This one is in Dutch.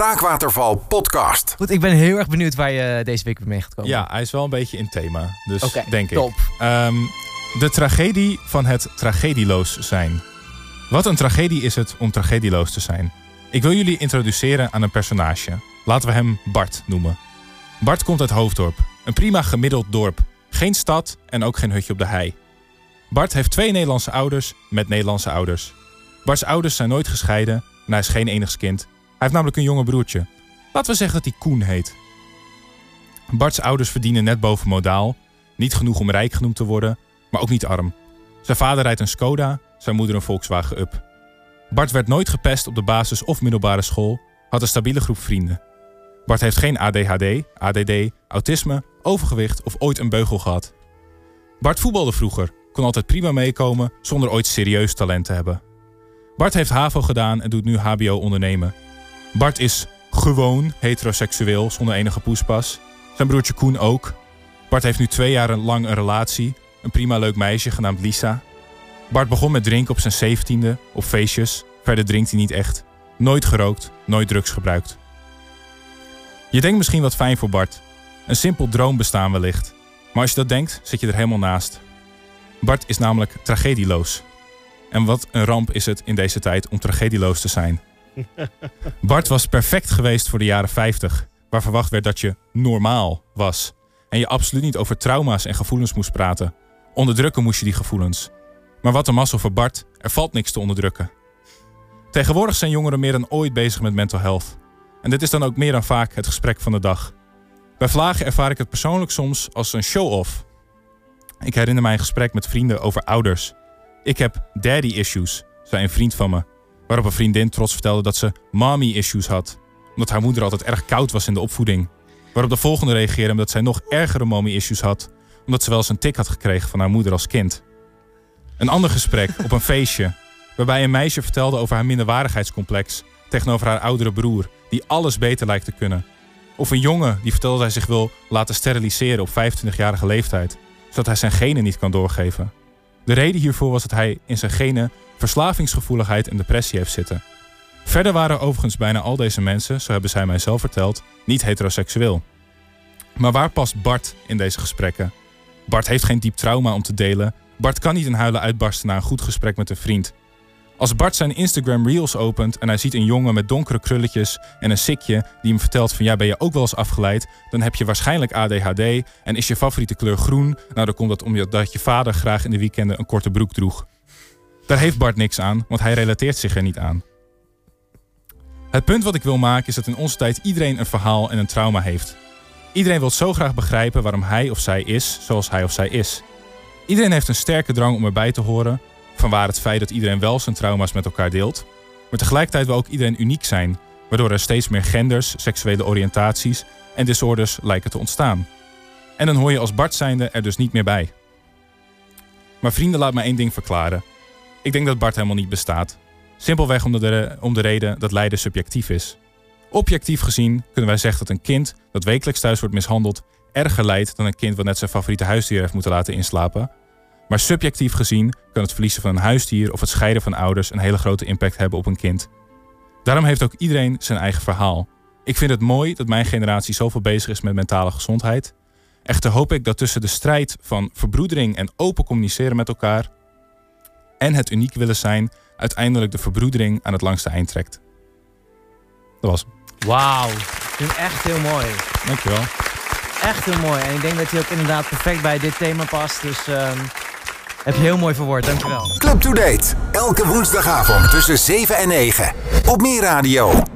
Spraakwaterval podcast. Goed, ik ben heel erg benieuwd waar je deze week mee gaat komen. Ja, hij is wel een beetje in thema. Dus denk top. ik. Ehm, de tragedie van het tragedieloos zijn. Wat een tragedie is het om tragedieloos te zijn. Ik wil jullie introduceren aan een personage. Laten we hem Bart noemen. Bart komt uit Hoofddorp. Een prima gemiddeld dorp. Geen stad en ook geen hutje op de hei. Bart heeft twee Nederlandse ouders met Nederlandse ouders. Barts ouders zijn nooit gescheiden en hij is geen enigskind. Hij heeft namelijk een jonge broertje. Laten we zeggen dat hij Koen heet. Barts ouders verdienen net boven modaal. Niet genoeg om rijk genoemd te worden, maar ook niet arm. Zijn vader rijdt een Skoda, zijn moeder een Volkswagen Up. Bart werd nooit gepest op de basis- of middelbare school, had een stabiele groep vrienden. Bart heeft geen ADHD, ADD, autisme, overgewicht of ooit een beugel gehad. Bart voetbalde vroeger, kon altijd prima meekomen zonder ooit serieus talent te hebben. Bart heeft HAVO gedaan en doet nu HBO ondernemen. Bart is gewoon heteroseksueel zonder enige poespas. Zijn broertje Koen ook. Bart heeft nu twee jaar lang een relatie. Een prima leuk meisje genaamd Lisa. Bart begon met drinken op zijn zeventiende, op feestjes. Verder drinkt hij niet echt. Nooit gerookt, nooit drugs gebruikt. Je denkt misschien wat fijn voor Bart. Een simpel droombestaan wellicht. Maar als je dat denkt, zit je er helemaal naast. Bart is namelijk tragedieloos. En wat een ramp is het in deze tijd om tragedieloos te zijn. Bart was perfect geweest voor de jaren 50, waar verwacht werd dat je normaal was. En je absoluut niet over trauma's en gevoelens moest praten. Onderdrukken moest je die gevoelens. Maar wat een mazzel voor Bart, er valt niks te onderdrukken. Tegenwoordig zijn jongeren meer dan ooit bezig met mental health. En dit is dan ook meer dan vaak het gesprek van de dag. Bij Vlagen ervaar ik het persoonlijk soms als een show-off. Ik herinner mij een gesprek met vrienden over ouders. Ik heb daddy issues, zei een vriend van me. Waarop een vriendin trots vertelde dat ze mommy issues had. Omdat haar moeder altijd erg koud was in de opvoeding. Waarop de volgende reageerde omdat zij nog ergere mommy issues had. Omdat ze wel eens een tik had gekregen van haar moeder als kind. Een ander gesprek op een feestje. Waarbij een meisje vertelde over haar minderwaardigheidscomplex. Tegenover haar oudere broer, die alles beter lijkt te kunnen. Of een jongen die vertelde dat hij zich wil laten steriliseren op 25-jarige leeftijd. Zodat hij zijn genen niet kan doorgeven. De reden hiervoor was dat hij in zijn genen verslavingsgevoeligheid en depressie heeft zitten. Verder waren overigens bijna al deze mensen, zo hebben zij mij zelf verteld, niet heteroseksueel. Maar waar past Bart in deze gesprekken? Bart heeft geen diep trauma om te delen. Bart kan niet in huilen uitbarsten na een goed gesprek met een vriend. Als Bart zijn Instagram Reels opent en hij ziet een jongen met donkere krulletjes en een sikje die hem vertelt van ja ben je ook wel eens afgeleid, dan heb je waarschijnlijk ADHD en is je favoriete kleur groen. Nou dan komt dat omdat je vader graag in de weekenden een korte broek droeg. Daar heeft Bart niks aan, want hij relateert zich er niet aan. Het punt wat ik wil maken is dat in onze tijd iedereen een verhaal en een trauma heeft. Iedereen wil zo graag begrijpen waarom hij of zij is zoals hij of zij is. Iedereen heeft een sterke drang om erbij te horen, vanwaar het feit dat iedereen wel zijn trauma's met elkaar deelt. Maar tegelijkertijd wil ook iedereen uniek zijn, waardoor er steeds meer genders, seksuele oriëntaties en disorders lijken te ontstaan. En dan hoor je als Bart zijnde er dus niet meer bij. Maar vrienden, laat me één ding verklaren. Ik denk dat Bart helemaal niet bestaat. Simpelweg om de, om de reden dat lijden subjectief is. Objectief gezien kunnen wij zeggen dat een kind dat wekelijks thuis wordt mishandeld erger lijdt dan een kind wat net zijn favoriete huisdier heeft moeten laten inslapen. Maar subjectief gezien kan het verliezen van een huisdier of het scheiden van ouders een hele grote impact hebben op een kind. Daarom heeft ook iedereen zijn eigen verhaal. Ik vind het mooi dat mijn generatie zoveel bezig is met mentale gezondheid. Echter hoop ik dat tussen de strijd van verbroedering en open communiceren met elkaar en het uniek willen zijn, uiteindelijk de verbroedering aan het langste eind trekt. Dat was hem. Wauw, echt heel mooi. Dankjewel. Echt heel mooi. En ik denk dat hij ook inderdaad perfect bij dit thema past. Dus ehm, heb je heel mooi verwoord. Dankjewel. Club to Date. Elke woensdagavond tussen 7 en 9. Op Meer Radio.